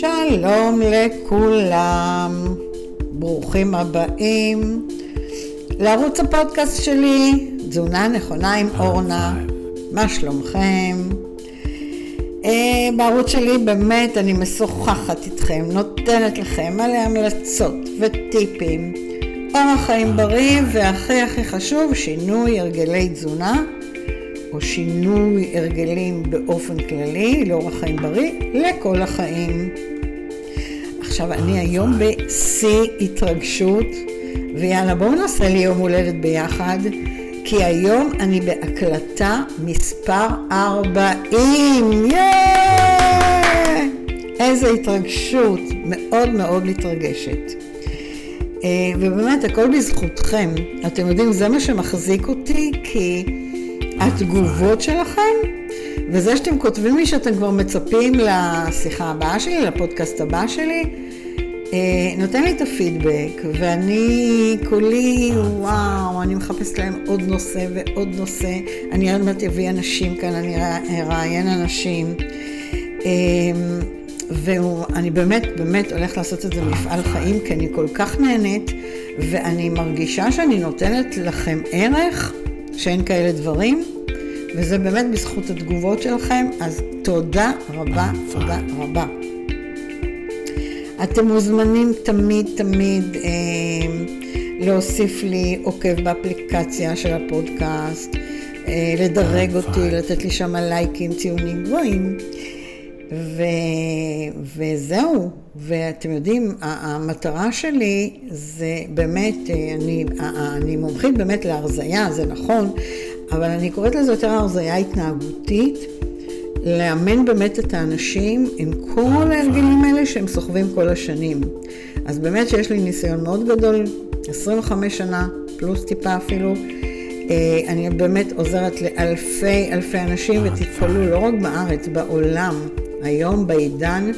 שלום לכולם, ברוכים הבאים לערוץ הפודקאסט שלי, תזונה נכונה עם אורנה, מה שלומכם? אה, בערוץ שלי באמת אני משוחחת איתכם, נותנת לכם מלא המלצות וטיפים, אורח חיים בריא והכי הכי חשוב, שינוי הרגלי תזונה או שינוי הרגלים באופן כללי לאורח חיים בריא לכל החיים. עכשיו אני היום בשיא התרגשות ויאללה בואו נעשה לי יום הולדת ביחד כי היום אני בהקלטה מספר 40, יאה! איזה התרגשות, מאוד מאוד מתרגשת. אה, ובאמת הכל בזכותכם, אתם יודעים זה מה שמחזיק אותי כי התגובות שלכם וזה שאתם כותבים לי שאתם כבר מצפים לשיחה הבאה שלי, לפודקאסט הבא שלי, אה, נותן לי את הפידבק, ואני כולי, וואו, אני מחפשת להם עוד נושא ועוד נושא. אני עוד מעט אביא אנשים כאן, אני אראיין אנשים. אה, ואני באמת, באמת הולכת לעשות את זה מפעל חיים, כי אני כל כך נהנית, ואני מרגישה שאני נותנת לכם ערך, שאין כאלה דברים, וזה באמת בזכות התגובות שלכם, אז תודה רבה, תודה רבה. אתם מוזמנים תמיד תמיד אה, להוסיף לי עוקב באפליקציה של הפודקאסט, אה, לדרג אותי, לתת לי שם לייקים, ציונים גבוהים. ו... וזהו, ואתם יודעים, המטרה שלי זה באמת, אה, אני, אני מומחית באמת להרזייה, זה נכון, אבל אני קוראת לזה יותר הרזייה התנהגותית. לאמן באמת את האנשים עם כל ההרגלים האלה שהם סוחבים כל השנים. אז באמת שיש לי ניסיון מאוד גדול, 25 שנה, פלוס טיפה אפילו. אה, אני באמת עוזרת לאלפי אלפי אנשים ותתפלאו לא רק בארץ, בעולם. היום בעידן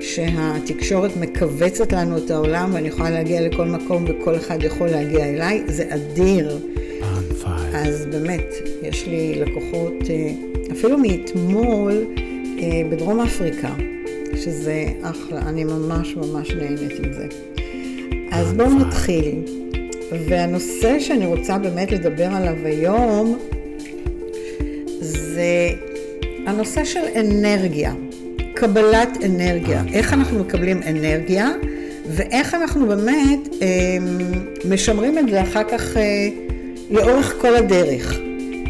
שהתקשורת מכווצת לנו את העולם ואני יכולה להגיע לכל מקום וכל אחד יכול להגיע אליי, זה אדיר. אז באמת, יש לי לקוחות... אה, אפילו מאתמול אה, בדרום אפריקה, שזה אחלה, אני ממש ממש נהנית עם זה. אז בואו נתחיל. והנושא שאני רוצה באמת לדבר עליו היום זה הנושא של אנרגיה, קבלת אנרגיה, איך אנחנו מקבלים אנרגיה ואיך אנחנו באמת אה, משמרים את זה אחר כך אה, לאורך כל הדרך.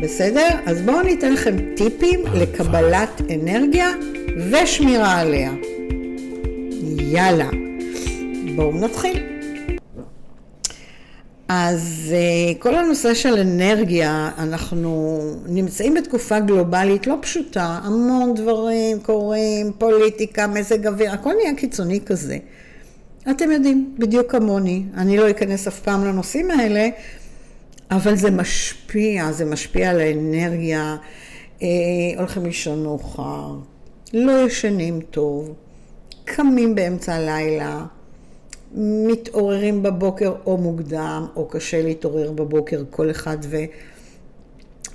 בסדר? אז בואו אני אתן לכם טיפים לקבלת אנרגיה ושמירה עליה. יאללה, בואו נתחיל. אז אה, כל הנושא של אנרגיה, אנחנו נמצאים בתקופה גלובלית לא פשוטה, המון דברים קורים, פוליטיקה, מזג אוויר, הכל נהיה קיצוני כזה. אתם יודעים, בדיוק כמוני, אני לא אכנס אף פעם לנושאים האלה, אבל זה משפיע, זה משפיע על האנרגיה, אה, הולכים לישון מאוחר, לא ישנים טוב, קמים באמצע הלילה, מתעוררים בבוקר או מוקדם, או קשה להתעורר בבוקר, כל אחד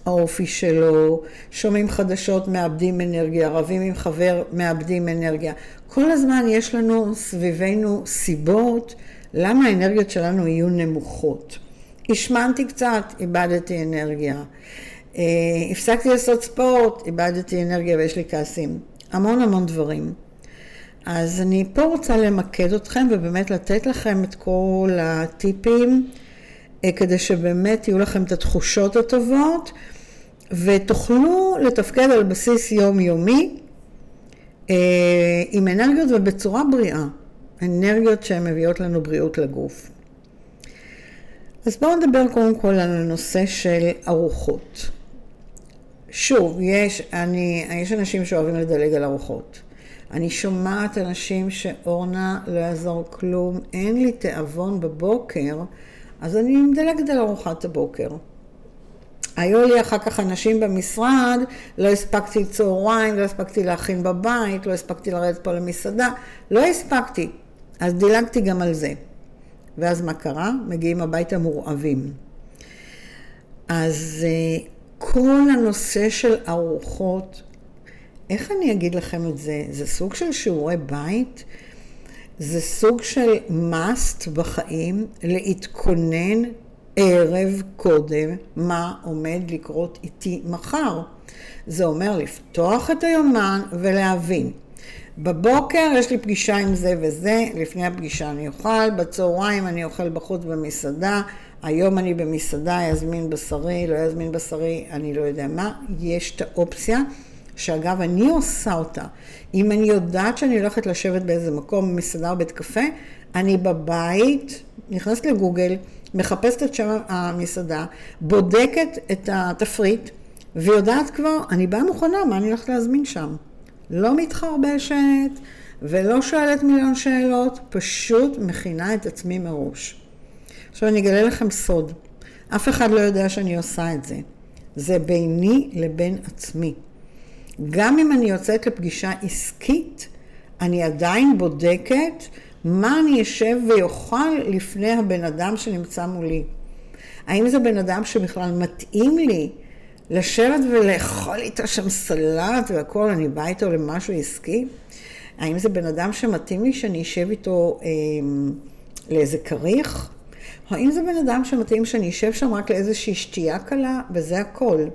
והאופי שלו, שומעים חדשות, מאבדים אנרגיה, רבים עם חבר, מאבדים אנרגיה. כל הזמן יש לנו סביבנו סיבות למה האנרגיות שלנו יהיו נמוכות. השמנתי קצת, איבדתי אנרגיה. אה, הפסקתי לעשות ספורט, איבדתי אנרגיה ויש לי כעסים. המון המון דברים. אז אני פה רוצה למקד אתכם ובאמת לתת לכם את כל הטיפים אה, כדי שבאמת יהיו לכם את התחושות הטובות ותוכלו לתפקד על בסיס יומיומי אה, עם אנרגיות ובצורה בריאה. אנרגיות שהן מביאות לנו בריאות לגוף. אז בואו נדבר קודם כל על הנושא של ארוחות. שוב, יש, אני, יש אנשים שאוהבים לדלג על ארוחות. אני שומעת אנשים שאורנה לא יעזור כלום, אין לי תיאבון בבוקר, אז אני מדלגת על ארוחת הבוקר. היו לי אחר כך אנשים במשרד, לא הספקתי צהריים, לא הספקתי להכין בבית, לא הספקתי לרדת פה למסעדה, לא הספקתי. אז דילגתי גם על זה. ואז מה קרה? מגיעים הביתה מורעבים. אז אה, כל הנושא של ארוחות, איך אני אגיד לכם את זה? זה סוג של שיעורי בית? זה סוג של must בחיים להתכונן ערב קודם מה עומד לקרות איתי מחר. זה אומר לפתוח את היומן ולהבין. בבוקר יש לי פגישה עם זה וזה, לפני הפגישה אני אוכל, בצהריים אני אוכל בחוץ במסעדה, היום אני במסעדה, יזמין בשרי, לא יזמין בשרי, אני לא יודע מה, יש את האופציה, שאגב אני עושה אותה. אם אני יודעת שאני הולכת לשבת באיזה מקום, מסעדה או בית קפה, אני בבית, נכנסת לגוגל, מחפשת את שם המסעדה, בודקת את התפריט, ויודעת כבר, אני באה מוכנה, מה אני הולכת להזמין שם. לא מתחרבשת ולא שואלת מיליון שאלות, פשוט מכינה את עצמי מראש. עכשיו אני אגלה לכם סוד, אף אחד לא יודע שאני עושה את זה. זה ביני לבין עצמי. גם אם אני יוצאת לפגישה עסקית, אני עדיין בודקת מה אני אשב ויאכל לפני הבן אדם שנמצא מולי. האם זה בן אדם שבכלל מתאים לי לשבת ולאכול איתו שם סלט והכול, אני באה איתו למשהו עסקי? האם זה בן אדם שמתאים לי שאני אשב איתו אה, לאיזה כריך? האם זה בן אדם שמתאים שאני אשב שם רק לאיזושהי שתייה קלה וזה הכל?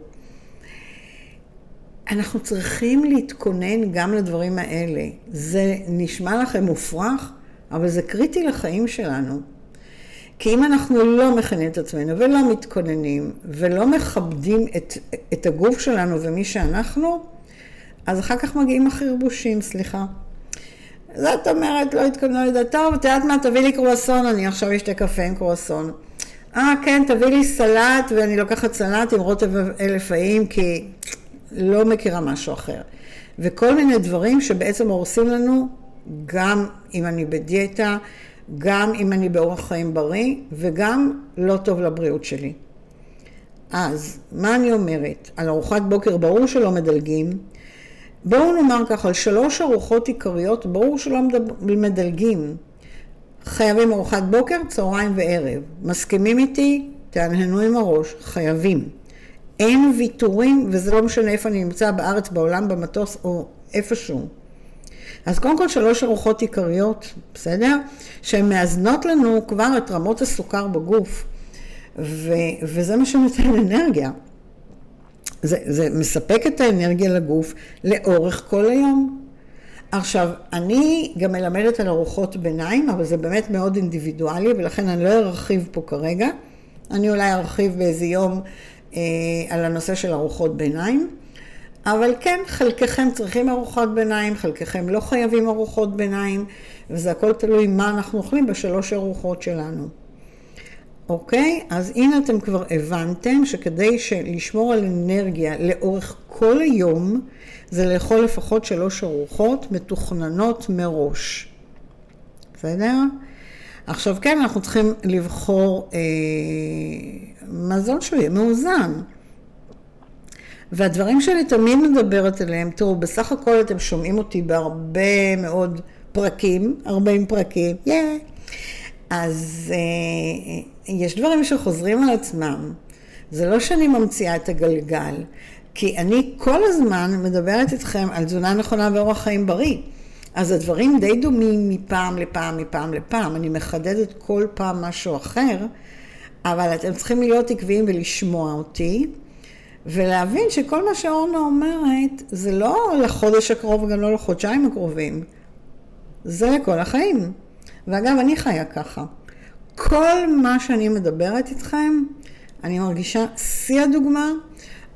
אנחנו צריכים להתכונן גם לדברים האלה. זה נשמע לכם מופרך, אבל זה קריטי לחיים שלנו. כי אם אנחנו לא מכינים את עצמנו ולא מתכוננים ולא מכבדים את, את הגוף שלנו ומי שאנחנו, אז אחר כך מגיעים החרבושים, סליחה. זאת אומרת, לא התכוננו לדעת, טוב, את יודעת מה, תביא לי קרואסון, אני עכשיו אשתה קפה עם קרואסון. אה, כן, תביא לי סלט, ואני לוקחת סלט עם רוטב אלף האיים, כי לא מכירה משהו אחר. וכל מיני דברים שבעצם הורסים לנו, גם אם אני בדיאטה, גם אם אני באורח חיים בריא, וגם לא טוב לבריאות שלי. אז, מה אני אומרת? על ארוחת בוקר ברור שלא מדלגים. בואו נאמר ככה, על שלוש ארוחות עיקריות, ברור שלא מדלגים. חייבים ארוחת בוקר, צהריים וערב. מסכימים איתי? תהנהנו עם הראש, חייבים. אין ויתורים, וזה לא משנה איפה אני נמצא, בארץ, בעולם, במטוס או איפשהו. אז קודם כל שלוש ארוחות עיקריות, בסדר? שהן מאזנות לנו כבר את רמות הסוכר בגוף, ו- וזה מה שנותן אנרגיה. זה, זה מספק את האנרגיה לגוף לאורך כל היום. עכשיו, אני גם מלמדת על ארוחות ביניים, אבל זה באמת מאוד אינדיבידואלי, ולכן אני לא ארחיב פה כרגע. אני אולי ארחיב באיזה יום על הנושא של ארוחות ביניים. אבל כן, חלקכם צריכים ארוחות ביניים, חלקכם לא חייבים ארוחות ביניים, וזה הכל תלוי מה אנחנו אוכלים בשלוש ארוחות שלנו. אוקיי? אז הנה אתם כבר הבנתם שכדי לשמור על אנרגיה לאורך כל היום, זה לאכול לפחות שלוש ארוחות מתוכננות מראש. בסדר? עכשיו כן, אנחנו צריכים לבחור אה, מזון שהוא יהיה מאוזן. והדברים שאני תמיד מדברת עליהם, תראו, בסך הכל אתם שומעים אותי בהרבה מאוד פרקים, 40 פרקים, yeah. אז אה, יש דברים שחוזרים על עצמם. זה לא שאני ממציאה את הגלגל, כי אני כל הזמן מדברת איתכם על תזונה נכונה ואורח חיים בריא. אז הדברים די דומים מפעם לפעם, מפעם לפעם. אני מחדדת כל פעם משהו אחר, אבל אתם צריכים להיות עקביים ולשמוע אותי, ולהבין שכל מה שאורנה אומרת, זה לא לחודש הקרוב וגם לא לחודשיים הקרובים. זה לכל החיים. ואגב, אני חיה ככה. כל מה שאני מדברת איתכם, אני מרגישה שיא הדוגמה,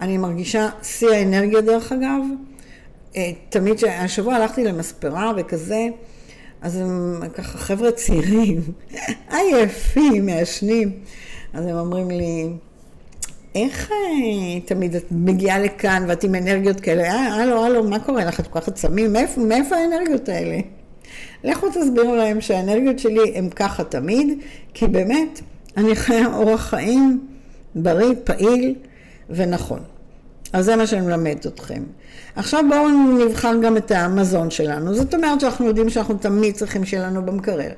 אני מרגישה שיא האנרגיה דרך אגב. אה, תמיד, השבוע הלכתי למספרה וכזה, אז הם ככה חבר'ה צעירים, עייפים, מעשנים, אז הם אומרים לי, איך אה, תמיד את מגיעה לכאן ואת עם אנרגיות כאלה, אה, הלו, הלו, מה קורה לך? את כל כך צמים? מאיפה, מאיפה האנרגיות האלה? לכו תסבירו להם שהאנרגיות שלי הן ככה תמיד, כי באמת, אני חיה אורח חיים בריא, פעיל ונכון. אז זה מה שאני מלמדת אתכם. עכשיו בואו נבחן גם את המזון שלנו. זאת אומרת שאנחנו יודעים שאנחנו תמיד צריכים שיהיה לנו במקרר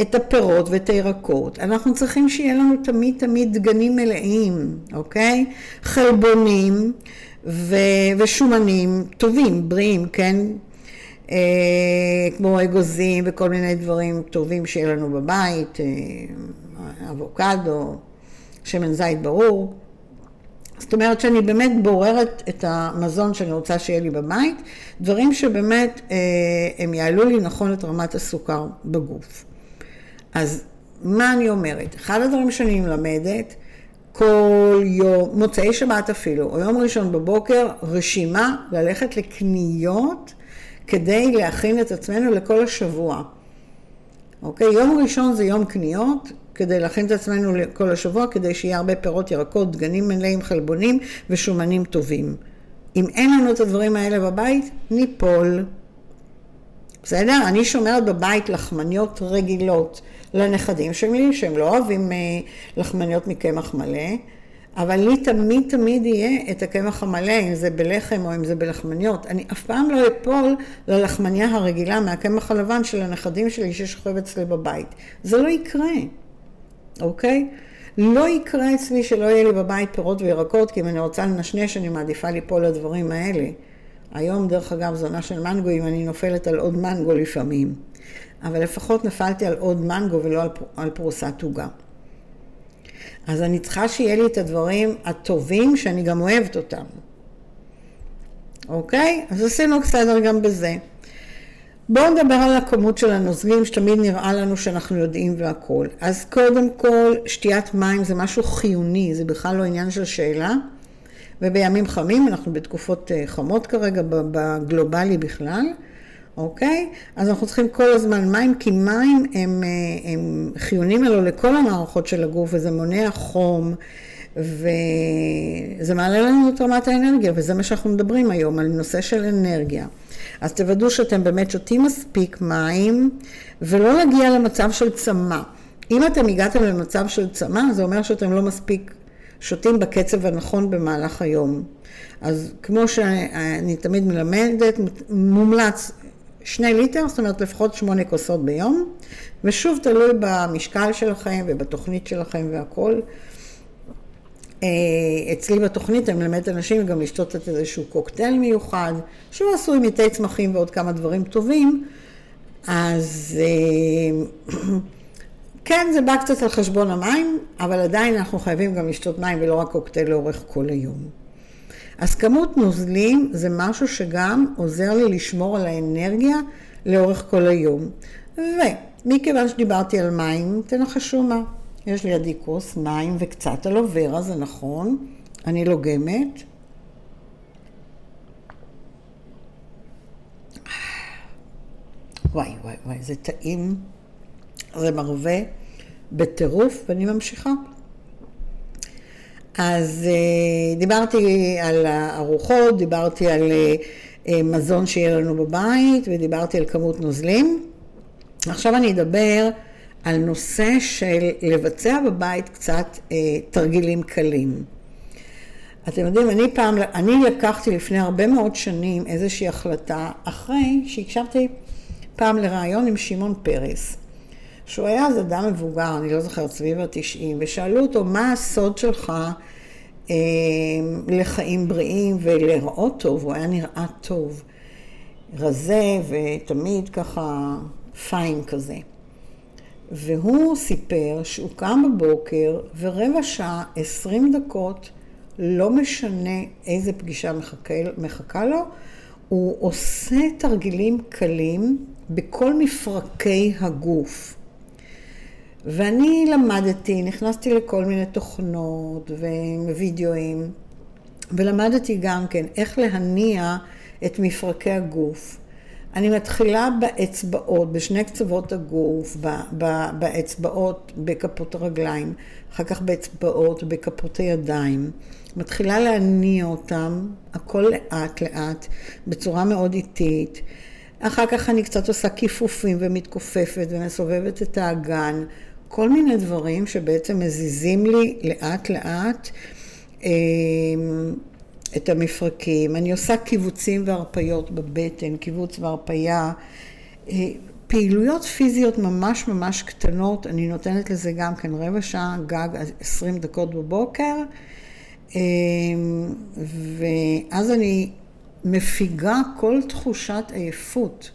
את הפירות ואת הירקות. אנחנו צריכים שיהיה לנו תמיד תמיד דגנים מלאים, אוקיי? חלבונים ו, ושומנים טובים, בריאים, כן? אה, כמו אגוזים וכל מיני דברים טובים שיהיה לנו בבית, אה, אבוקדו, שמן זית ברור. זאת אומרת שאני באמת בוררת את המזון שאני רוצה שיהיה לי בבית, דברים שבאמת אה, הם יעלו לי נכון את רמת הסוכר בגוף. אז מה אני אומרת? אחד הדברים שאני מלמדת, כל יום, מוצאי שבת אפילו, או יום ראשון בבוקר, רשימה ללכת לקניות כדי להכין את עצמנו לכל השבוע. אוקיי? יום ראשון זה יום קניות, כדי להכין את עצמנו לכל השבוע, כדי שיהיה הרבה פירות, ירקות, דגנים מלאים, חלבונים ושומנים טובים. אם אין לנו את הדברים האלה בבית, ניפול. בסדר? אני שומרת בבית לחמניות רגילות לנכדים שלי, שהם לא אוהבים אה, לחמניות מקמח מלא, אבל לי תמיד תמיד יהיה את הקמח המלא, אם זה בלחם או אם זה בלחמניות. אני אף פעם לא אפול ללחמניה הרגילה מהקמח הלבן של הנכדים שלי ששוכב אצלי בבית. זה לא יקרה. אוקיי? לא יקרה אצלי שלא יהיה לי בבית פירות וירקות, כי אם אני רוצה לנשנש, אני מעדיפה ליפול לדברים האלה. היום, דרך אגב, זו עונה של מנגו, אם אני נופלת על עוד מנגו לפעמים. אבל לפחות נפלתי על עוד מנגו ולא על, על פרוסת עוגה. אז אני צריכה שיהיה לי את הדברים הטובים שאני גם אוהבת אותם. אוקיי? אז עשינו בסדר גם בזה. בואו נדבר על הכמות של הנוזלים, שתמיד נראה לנו שאנחנו יודעים והכול. אז קודם כל, שתיית מים זה משהו חיוני, זה בכלל לא עניין של שאלה. ובימים חמים, אנחנו בתקופות אה, חמות כרגע, בגלובלי בכלל, אוקיי? אז אנחנו צריכים כל הזמן מים, כי מים הם, אה, הם חיוניים אלו לכל המערכות של הגוף, וזה מונע חום, וזה מעלה לנו את רמת האנרגיה, וזה מה שאנחנו מדברים היום, על נושא של אנרגיה. אז תוודאו שאתם באמת שותים מספיק מים, ולא להגיע למצב של צמא. אם אתם הגעתם למצב של צמא, זה אומר שאתם לא מספיק שותים בקצב הנכון במהלך היום. אז כמו שאני תמיד מלמדת, מומלץ שני ליטר, זאת אומרת לפחות שמונה כוסות ביום, ושוב תלוי במשקל שלכם ובתוכנית שלכם והכול. אה, אצלי בתוכנית אני מלמדת אנשים גם לשתות את איזשהו קוקטייל מיוחד, שהוא עשוי מתי צמחים ועוד כמה דברים טובים, אז אה, כן, זה בא קצת על חשבון המים, אבל עדיין אנחנו חייבים גם לשתות מים ולא רק קוקטייל לאורך כל היום. אז כמות נוזלים זה משהו שגם עוזר לי לשמור על האנרגיה לאורך כל היום. ומכיוון שדיברתי על מים, תנחשו מה. יש לידי כוס מים וקצת אלוברה, זה נכון, אני לוגמת. וואי וואי וואי, זה טעים, זה מרווה בטירוף, ואני ממשיכה. אז אה, דיברתי על הארוחות, דיברתי על אה, מזון שיהיה לנו בבית, ודיברתי על כמות נוזלים. עכשיו אני אדבר על נושא של לבצע בבית קצת אה, תרגילים קלים. אתם יודעים, אני פעם, אני לקחתי לפני הרבה מאוד שנים איזושהי החלטה, אחרי שהקשבתי פעם לראיון עם שמעון פרס, שהוא היה אז אדם מבוגר, אני לא זוכרת, סביב התשעים, ושאלו אותו, מה הסוד שלך אה, לחיים בריאים ולראות טוב? הוא היה נראה טוב, רזה ותמיד ככה פיין כזה. והוא סיפר שהוא קם בבוקר ורבע שעה, עשרים דקות, לא משנה איזה פגישה מחכה, מחכה לו, הוא עושה תרגילים קלים בכל מפרקי הגוף. ואני למדתי, נכנסתי לכל מיני תוכנות ווידאוים, ולמדתי גם כן איך להניע את מפרקי הגוף. אני מתחילה באצבעות, בשני קצוות הגוף, באצבעות, בכפות הרגליים, אחר כך באצבעות, בכפות הידיים. מתחילה להניע אותם, הכל לאט לאט, בצורה מאוד איטית. אחר כך אני קצת עושה כיפופים ומתכופפת ומסובבת את האגן. כל מיני דברים שבעצם מזיזים לי לאט לאט. אמ, את המפרקים, אני עושה קיבוצים והרפיות בבטן, קיבוץ והרפייה, אה, פעילויות פיזיות ממש ממש קטנות, אני נותנת לזה גם כן רבע שעה, גג 20 דקות בבוקר, ואז אני מפיגה כל תחושת עייפות.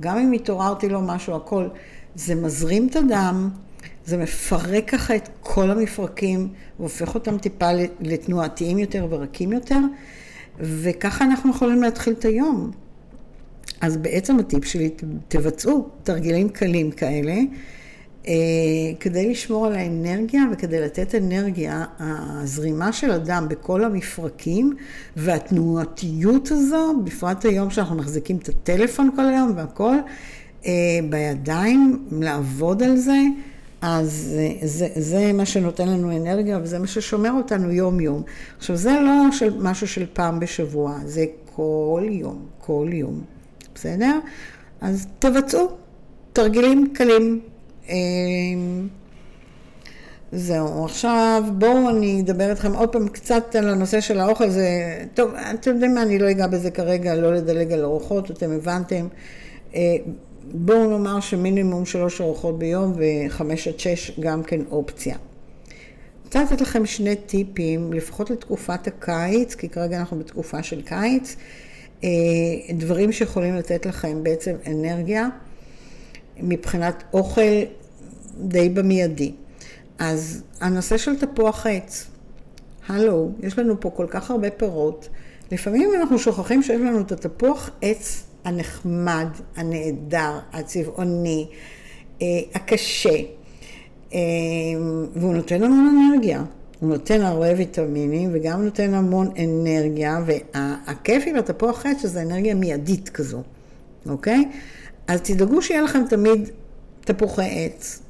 גם אם התעוררתי לו משהו, הכל. זה מזרים את הדם, זה מפרק ככה את כל המפרקים, והופך אותם טיפה לתנועתיים יותר ורכים יותר, וככה אנחנו יכולים להתחיל את היום. אז בעצם הטיפ שלי, תבצעו תרגילים קלים כאלה, אה, כדי לשמור על האנרגיה וכדי לתת אנרגיה, הזרימה של הדם בכל המפרקים והתנועתיות הזו, בפרט היום שאנחנו מחזיקים את הטלפון כל היום והכל, אה, בידיים, לעבוד על זה, אז זה, זה מה שנותן לנו אנרגיה וזה מה ששומר אותנו יום-יום. עכשיו, זה לא של, משהו של פעם בשבוע, זה כל יום, כל יום, בסדר? אז תבצעו תרגילים קלים. אמ, זהו, עכשיו בואו אני אדבר איתכם עוד פעם קצת על הנושא של האוכל, זה, טוב, אתם יודעים מה, אני לא אגע בזה כרגע, לא לדלג על ארוחות, אתם הבנתם. בואו נאמר שמינימום שלוש ארוחות ביום וחמש עד שש גם כן אופציה. רוצה לתת לכם שני טיפים, לפחות לתקופת הקיץ, כי כרגע אנחנו בתקופה של קיץ, אה, דברים שיכולים לתת לכם בעצם אנרגיה מבחינת אוכל די במיידי. אז הנושא של תפוח עץ, הלו, יש לנו פה כל כך הרבה פירות, לפעמים אנחנו שוכחים שיש לנו את התפוח עץ הנחמד, הנהדר, הצבעוני, אה, הקשה, אה, והוא נותן המון אנרגיה. הוא נותן הרבה ויטמינים וגם נותן המון אנרגיה, והכיף עם התפוח עץ שזה אנרגיה מיידית כזו, אוקיי? אז תדאגו שיהיה לכם תמיד תפוחי עץ.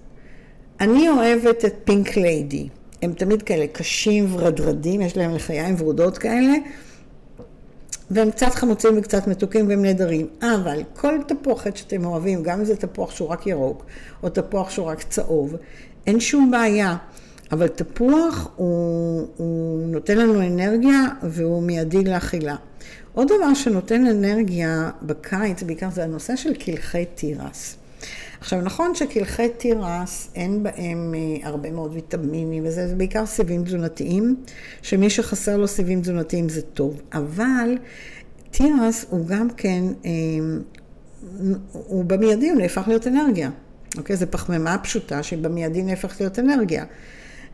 אני אוהבת את פינק ליידי. הם תמיד כאלה קשים ורדרדים, יש להם לחיים ורודות כאלה. והם קצת חמוצים וקצת מתוקים והם נהדרים. אבל כל תפוחת שאתם אוהבים, גם אם זה תפוח שהוא רק ירוק, או תפוח שהוא רק צהוב, אין שום בעיה. אבל תפוח הוא, הוא נותן לנו אנרגיה והוא מיידי לאכילה. עוד דבר שנותן אנרגיה בקיץ, בעיקר זה הנושא של קלחי תירס. עכשיו, נכון שקלחי תירס, אין בהם אה, הרבה מאוד ויטמינים וזה, זה בעיקר סיבים תזונתיים, שמי שחסר לו סיבים תזונתיים זה טוב, אבל תירס הוא גם כן, אה, הוא במיידי, הוא נהפך להיות אנרגיה. אוקיי? זו פחמימה פשוטה שבמיידי נהפך להיות אנרגיה.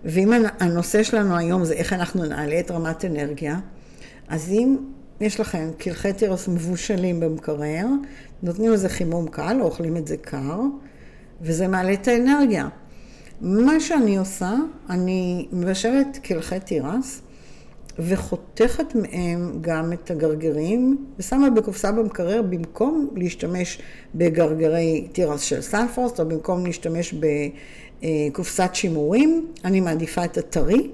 ואם הנושא שלנו היום זה איך אנחנו נעלה את רמת אנרגיה, אז אם יש לכם קלחי תירס מבושלים במקרר, נותנים לזה חימום קל, או אוכלים את זה קר, וזה מעלה את האנרגיה. מה שאני עושה, אני מבשלת קלחי תירס, וחותכת מהם גם את הגרגרים, ושמה בקופסה במקרר במקום להשתמש בגרגרי תירס של סנפרוסט, או במקום להשתמש בקופסת שימורים, אני מעדיפה את הטרי.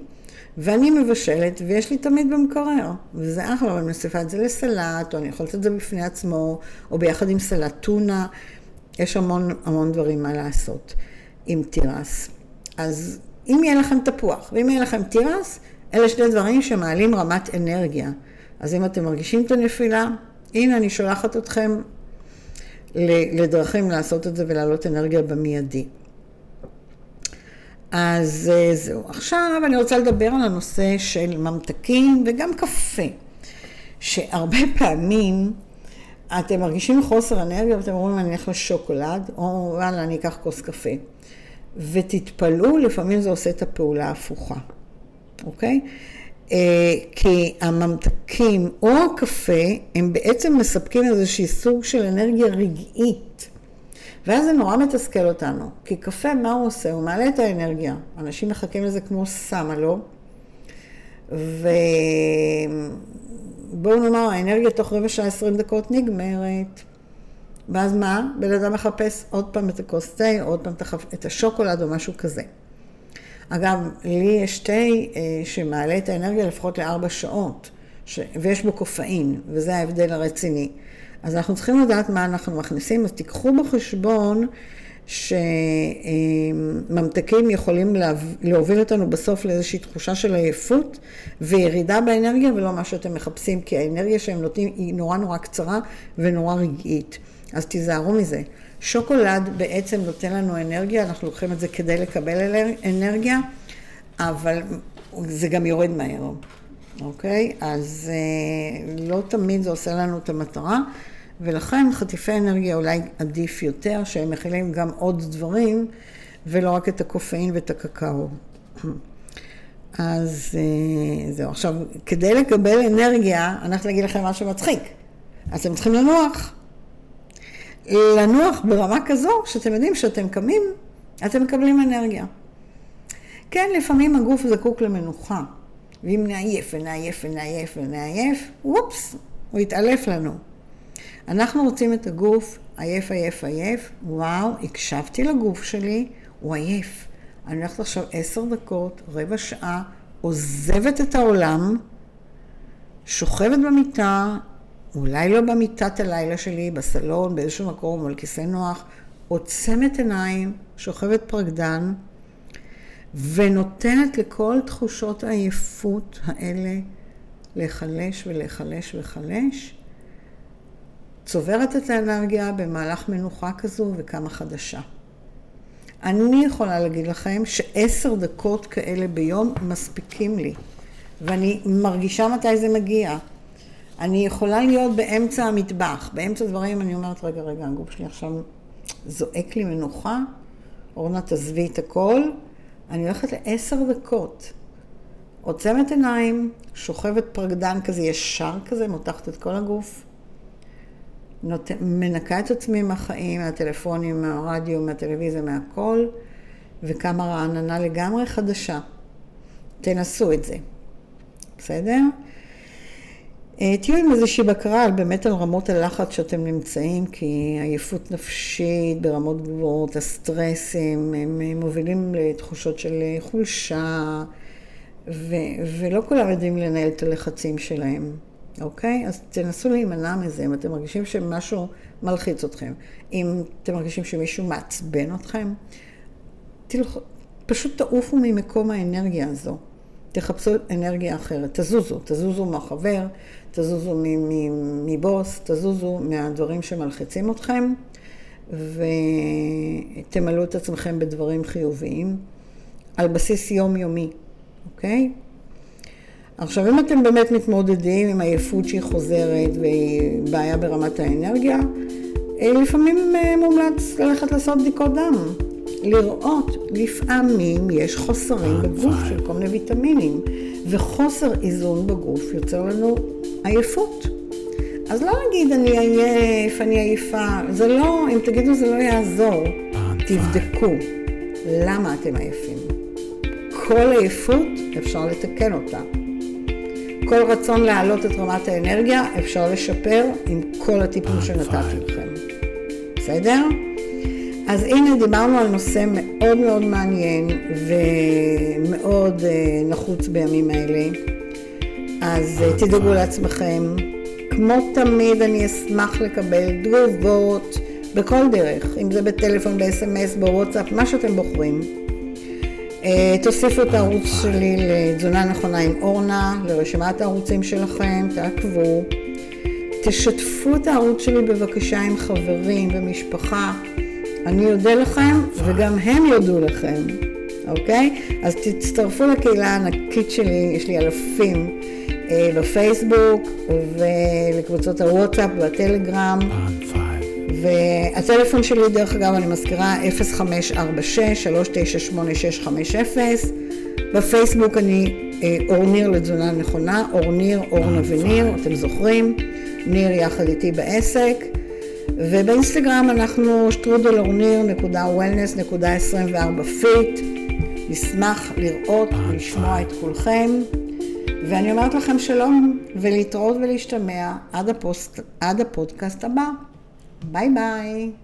ואני מבשלת, ויש לי תמיד במקרר, וזה אחלה, ואני מוסיפה את זה לסלט, או אני יכולה לעשות את זה בפני עצמו, או ביחד עם סלט טונה, יש המון המון דברים מה לעשות עם תירס. אז אם יהיה לכם תפוח, ואם יהיה לכם תירס, אלה שני דברים שמעלים רמת אנרגיה. אז אם אתם מרגישים את הנפילה, הנה אני שולחת אתכם לדרכים לעשות את זה ולהעלות אנרגיה במיידי. אז אה, זהו. עכשיו אני רוצה לדבר על הנושא של ממתקים וגם קפה, שהרבה פעמים אתם מרגישים חוסר אנרגיה ואתם אומרים אני אלך לשוקולד, או וואלה אני אקח כוס קפה. ותתפלאו, לפעמים זה עושה את הפעולה ההפוכה, אוקיי? אה, כי הממתקים או הקפה הם בעצם מספקים איזושהי סוג של אנרגיה רגעית. ואז זה נורא מתסכל אותנו, כי קפה, מה הוא עושה? הוא מעלה את האנרגיה. אנשים מחכים לזה כמו סמה לו, ובואו נאמר, האנרגיה תוך רבע שעה, עשרים דקות נגמרת. ואז מה? בן אדם מחפש עוד פעם את הכוס תה, עוד פעם את השוקולד או משהו כזה. אגב, לי יש תה אה, שמעלה את האנרגיה לפחות לארבע שעות, ש... ויש בו קופאין, וזה ההבדל הרציני. אז אנחנו צריכים לדעת מה אנחנו מכניסים, אז תיקחו בחשבון שממתקים יכולים להוביל אותנו בסוף לאיזושהי תחושה של עייפות וירידה באנרגיה ולא מה שאתם מחפשים, כי האנרגיה שהם נותנים היא נורא נורא קצרה ונורא רגעית. אז תיזהרו מזה. שוקולד בעצם נותן לנו אנרגיה, אנחנו לוקחים את זה כדי לקבל אנרגיה, אבל זה גם יורד מהר. אוקיי? אז אה, לא תמיד זה עושה לנו את המטרה, ולכן חטיפי אנרגיה אולי עדיף יותר, שהם מכילים גם עוד דברים, ולא רק את הקופאין ואת הקקאו. אז אה, זהו. עכשיו, כדי לקבל אנרגיה, אני הולכת להגיד לכם משהו מצחיק. אז אתם צריכים לנוח. לנוח ברמה כזו, שאתם יודעים שאתם קמים, אתם מקבלים אנרגיה. כן, לפעמים הגוף זקוק למנוחה. ואם נעייף ונעייף ונעייף ונעייף, וופס, הוא יתעלף לנו. אנחנו רוצים את הגוף עייף, עייף, עייף, וואו, הקשבתי לגוף שלי, הוא עייף. אני הולכת עכשיו עשר דקות, רבע שעה, עוזבת את העולם, שוכבת במיטה, אולי לא במיטת הלילה שלי, בסלון, באיזשהו מקום, או על כיסא נוח, עוצמת עיניים, שוכבת פרקדן, ונותנת לכל תחושות העייפות האלה להיחלש ולהיחלש ולהיחלש, צוברת את האנרגיה במהלך מנוחה כזו וקמה חדשה. אני יכולה להגיד לכם שעשר דקות כאלה ביום מספיקים לי, ואני מרגישה מתי זה מגיע. אני יכולה להיות באמצע המטבח, באמצע דברים, אני אומרת, רגע, רגע, הגוף שלי עכשיו זועק לי מנוחה, אורנה, תעזבי את הכל, אני הולכת לעשר דקות. עוצמת עיניים, שוכבת פרקדן כזה ישר כזה, מותחת את כל הגוף, נות... מנקה את עצמי מהחיים, מהטלפונים, מהרדיו, מהטלוויזיה, מהכל, וקמה רעננה לגמרי חדשה. תנסו את זה, בסדר? אה, תהיו עם איזושהי בקרה באמת על רמות הלחץ שאתם נמצאים, כי עייפות נפשית ברמות גבוהות, הסטרסים, הם מובילים לתחושות של חולשה, ו- ולא כולם יודעים לנהל את הלחצים שלהם, אוקיי? אז תנסו להימנע מזה, אם אתם מרגישים שמשהו מלחיץ אתכם, אם אתם מרגישים שמישהו מעצבן אתכם, תלכו, פשוט תעופו ממקום האנרגיה הזו. תחפשו אנרגיה אחרת, תזוזו, תזוזו מהחבר, תזוזו מבוס, תזוזו מהדברים שמלחיצים אתכם, ותמלאו את עצמכם בדברים חיוביים, על בסיס יומיומי, אוקיי? עכשיו, אם אתם באמת מתמודדים עם עייפות שהיא חוזרת והיא בעיה ברמת האנרגיה, אה, לפעמים אה, מומלץ ללכת לעשות בדיקות דם. לראות, לפעמים יש חוסרים בגוף של כל מיני ויטמינים, וחוסר איזון בגוף יוצר לנו עייפות. אז לא להגיד אני עייף, אני עייפה, זה לא, אם תגידו זה לא יעזור, תבדקו למה אתם עייפים. כל עייפות אפשר לתקן אותה. כל רצון להעלות את רמת האנרגיה אפשר לשפר עם כל הטיפול שנתתי לכם. בסדר? אז הנה דיברנו על נושא מאוד מאוד מעניין ומאוד אה, נחוץ בימים האלה. אז אה, תדאגו לעצמכם. כמו תמיד אני אשמח לקבל תגובות בכל דרך, אם זה בטלפון, ב-SMS, בוואטסאפ, מה שאתם בוחרים. אה, תוסיפו את הערוץ שלי לתזונה נכונה עם אורנה, לרשימת הערוצים שלכם, תעקבו. תשתפו את הערוץ שלי בבקשה עם חברים ומשפחה. אני אודה לכם וגם הם יודו לכם, אוקיי? אז תצטרפו לקהילה הענקית שלי, יש לי אלפים אה, בפייסבוק ולקבוצות הוואטסאפ והטלגרם. והטלפון שלי, דרך אגב, אני מזכירה, 0546-398-650. בפייסבוק אני אה, אורניר לתזונה נכונה, אורניר, אורנה וניר, אתם זוכרים? ניר יחד איתי בעסק. ובאינסטגרם אנחנו שטרודל אורניר. wellness.24 fit. נשמח לראות ולשמוע את כולכם. ואני אומרת לכם שלום, ולהתראות ולהשתמע עד, הפוסט, עד הפודקאסט הבא. Bye bye.